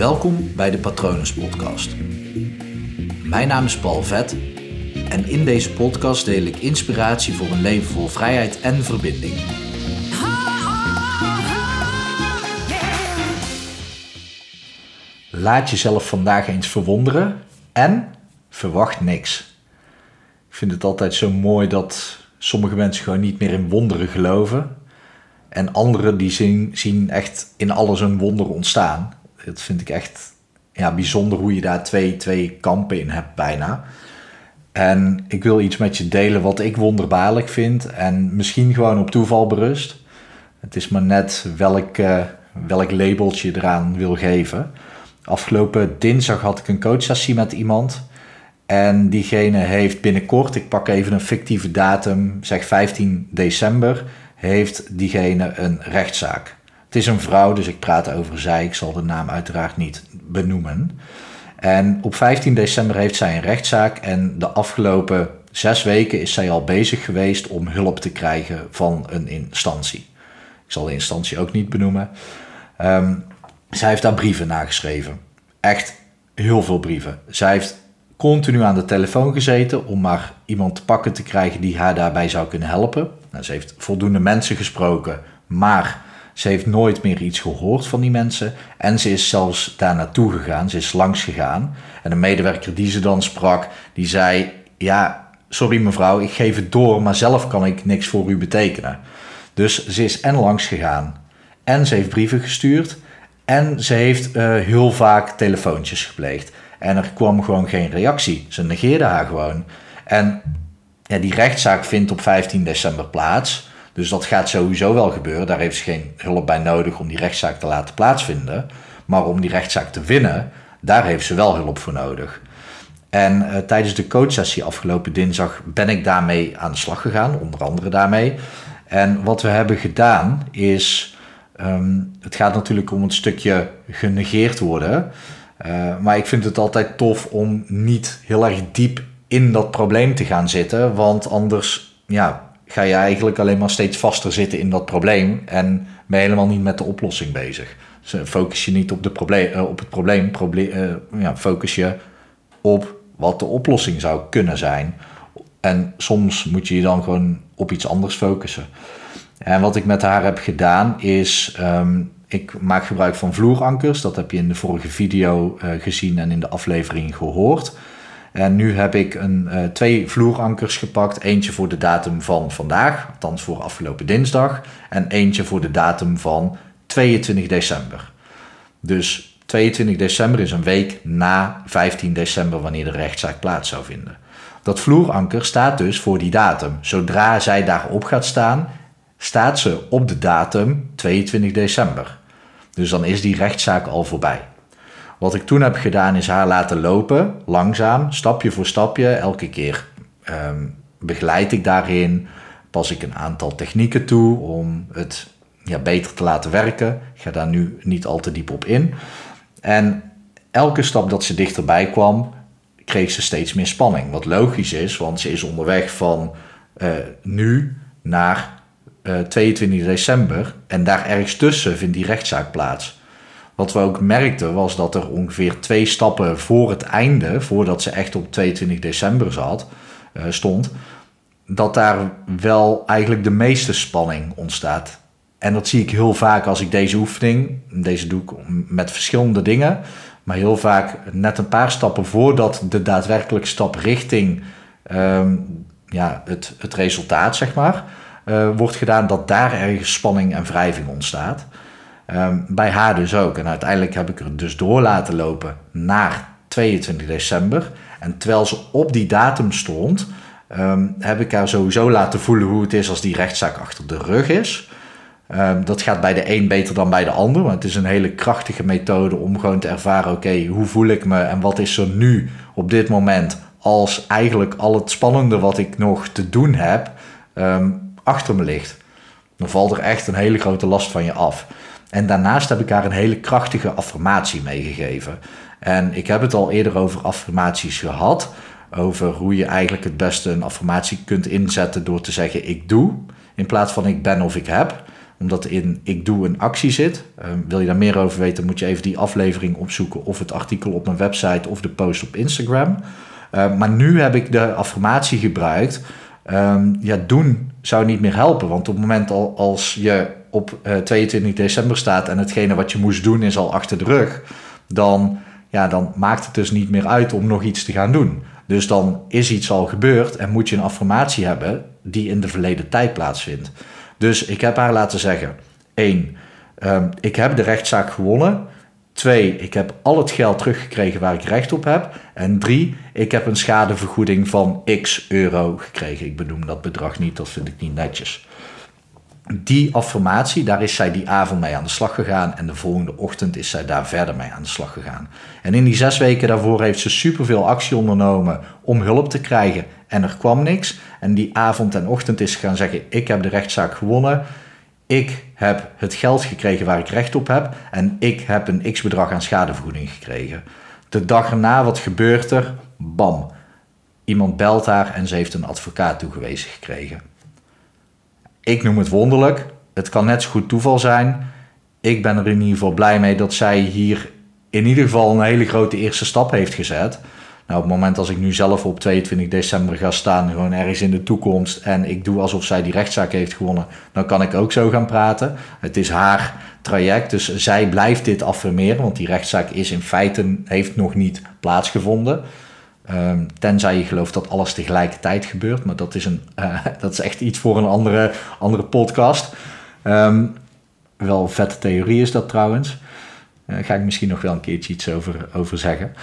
Welkom bij de Patronus Podcast. Mijn naam is Paul Vet en in deze podcast deel ik inspiratie voor een leven vol vrijheid en verbinding. Laat jezelf vandaag eens verwonderen en verwacht niks. Ik vind het altijd zo mooi dat sommige mensen gewoon niet meer in wonderen geloven. En anderen die zien, zien echt in alles een wonder ontstaan. Dat vind ik echt ja, bijzonder hoe je daar twee, twee kampen in hebt bijna. En ik wil iets met je delen wat ik wonderbaarlijk vind en misschien gewoon op toeval berust. Het is maar net welk, uh, welk labeltje je eraan wil geven. Afgelopen dinsdag had ik een coachsessie met iemand. En diegene heeft binnenkort, ik pak even een fictieve datum, zeg 15 december, heeft diegene een rechtszaak. Het is een vrouw, dus ik praat over zij. Ik zal de naam uiteraard niet benoemen. En op 15 december heeft zij een rechtszaak. En de afgelopen zes weken is zij al bezig geweest om hulp te krijgen van een instantie. Ik zal de instantie ook niet benoemen. Um, zij heeft daar brieven nageschreven. Echt heel veel brieven. Zij heeft continu aan de telefoon gezeten om maar iemand te pakken te krijgen die haar daarbij zou kunnen helpen. Nou, ze heeft voldoende mensen gesproken, maar ze heeft nooit meer iets gehoord van die mensen. En ze is zelfs daar naartoe gegaan, ze is langs gegaan. En een medewerker die ze dan sprak, die zei: Ja, sorry mevrouw, ik geef het door, maar zelf kan ik niks voor u betekenen. Dus ze is en langs gegaan, en ze heeft brieven gestuurd, en ze heeft uh, heel vaak telefoontjes gepleegd. En er kwam gewoon geen reactie. Ze negeerde haar gewoon. En ja, die rechtszaak vindt op 15 december plaats. Dus dat gaat sowieso wel gebeuren. Daar heeft ze geen hulp bij nodig om die rechtszaak te laten plaatsvinden. Maar om die rechtszaak te winnen, daar heeft ze wel hulp voor nodig. En uh, tijdens de coachsessie afgelopen dinsdag ben ik daarmee aan de slag gegaan, onder andere daarmee. En wat we hebben gedaan is, um, het gaat natuurlijk om het stukje genegeerd worden. Uh, maar ik vind het altijd tof om niet heel erg diep in dat probleem te gaan zitten. Want anders ja, ga je eigenlijk alleen maar steeds vaster zitten in dat probleem. En ben je helemaal niet met de oplossing bezig. Dus eh, focus je niet op, de uh, op het probleem, probleem uh, ja, focus je op wat de oplossing zou kunnen zijn. En soms moet je je dan gewoon op iets anders focussen. En wat ik met haar heb gedaan is, um, ik maak gebruik van vloerankers. Dat heb je in de vorige video gezien en in de aflevering gehoord. En nu heb ik een, uh, twee vloerankers gepakt. Eentje voor de datum van vandaag, althans voor afgelopen dinsdag. En eentje voor de datum van 22 december. Dus 22 december is een week na 15 december, wanneer de rechtszaak plaats zou vinden. Dat vloeranker staat dus voor die datum. Zodra zij daarop gaat staan, staat ze op de datum 22 december. Dus dan is die rechtszaak al voorbij. Wat ik toen heb gedaan is haar laten lopen, langzaam, stapje voor stapje. Elke keer um, begeleid ik daarin, pas ik een aantal technieken toe om het ja, beter te laten werken. Ik ga daar nu niet al te diep op in. En elke stap dat ze dichterbij kwam, kreeg ze steeds meer spanning. Wat logisch is, want ze is onderweg van uh, nu naar uh, eh, 22 december. En daar ergens tussen vindt die rechtszaak plaats. Wat we ook merkten was dat er ongeveer twee stappen voor het einde, voordat ze echt op 22 december zat, uh, stond, dat daar wel eigenlijk de meeste spanning ontstaat. En dat zie ik heel vaak als ik deze oefening, deze doe ik met verschillende dingen, maar heel vaak net een paar stappen voordat de daadwerkelijke stap richting um, ja, het, het resultaat, zeg maar, uh, wordt gedaan, dat daar ergens spanning en wrijving ontstaat. Um, bij haar dus ook. En uiteindelijk heb ik er dus door laten lopen naar 22 december. En terwijl ze op die datum stond, um, heb ik haar sowieso laten voelen hoe het is als die rechtszaak achter de rug is. Um, dat gaat bij de een beter dan bij de ander. Want het is een hele krachtige methode om gewoon te ervaren: oké, hoe voel ik me en wat is er nu op dit moment als eigenlijk al het spannende wat ik nog te doen heb achter me ligt. Dan valt er echt een hele grote last van je af. En daarnaast heb ik haar een hele krachtige affirmatie meegegeven. En ik heb het al eerder over affirmaties gehad. Over hoe je eigenlijk het beste een affirmatie kunt inzetten door te zeggen ik doe. In plaats van ik ben of ik heb. omdat in ik doe een actie zit. Ehm, wil je daar meer over weten, moet je even die aflevering opzoeken of het artikel op mijn website of de post op Instagram. Ehm, maar nu heb ik de affirmatie gebruikt. Ehm, ja, doen zou niet meer helpen. Want op het moment al, als je op 22 eh, december staat en hetgene wat je moest doen is al achter de rug, dan, ja, dan maakt het dus niet meer uit om nog iets te gaan doen. Dus dan is iets al gebeurd en moet je een affirmatie hebben die in de verleden tijd plaatsvindt. Dus ik heb haar laten zeggen: 1. Ehm, ik heb de rechtszaak gewonnen. 2. Ik heb al het geld teruggekregen waar ik recht op heb. En 3. Ik heb een schadevergoeding van x euro gekregen. Ik benoem dat bedrag niet, dat vind ik niet netjes die affirmatie, daar is zij die avond mee aan de slag gegaan. En de volgende ochtend is zij daar verder mee aan de slag gegaan. En in die zes weken daarvoor heeft ze superveel actie ondernomen om hulp te krijgen. En er kwam niks. En die avond en ochtend is ze gaan zeggen: Ik heb de rechtszaak gewonnen. Ik heb het geld gekregen waar ik recht op heb. En ik heb een x bedrag aan schadevergoeding gekregen. De dag erna, wat gebeurt er? Bam. Iemand belt haar en ze heeft een advocaat toegewezen gekregen. Ik noem het wonderlijk. Het kan net zo goed toeval zijn. Ik ben er in ieder geval blij mee dat zij hier in ieder geval een hele grote eerste stap heeft gezet. Nou, op het moment als ik nu zelf op 22 december ga staan, gewoon ergens in de toekomst, en ik doe alsof zij die rechtszaak heeft gewonnen, dan kan ik ook zo gaan praten. Het is haar traject, dus zij blijft dit affirmeren, want die rechtszaak is in feite, heeft nog niet plaatsgevonden. Um, tenzij je gelooft dat alles tegelijkertijd gebeurt. Maar dat is, een, uh, dat is echt iets voor een andere, andere podcast. Um, wel vette theorie is dat trouwens. Daar uh, ga ik misschien nog wel een keertje iets over, over zeggen.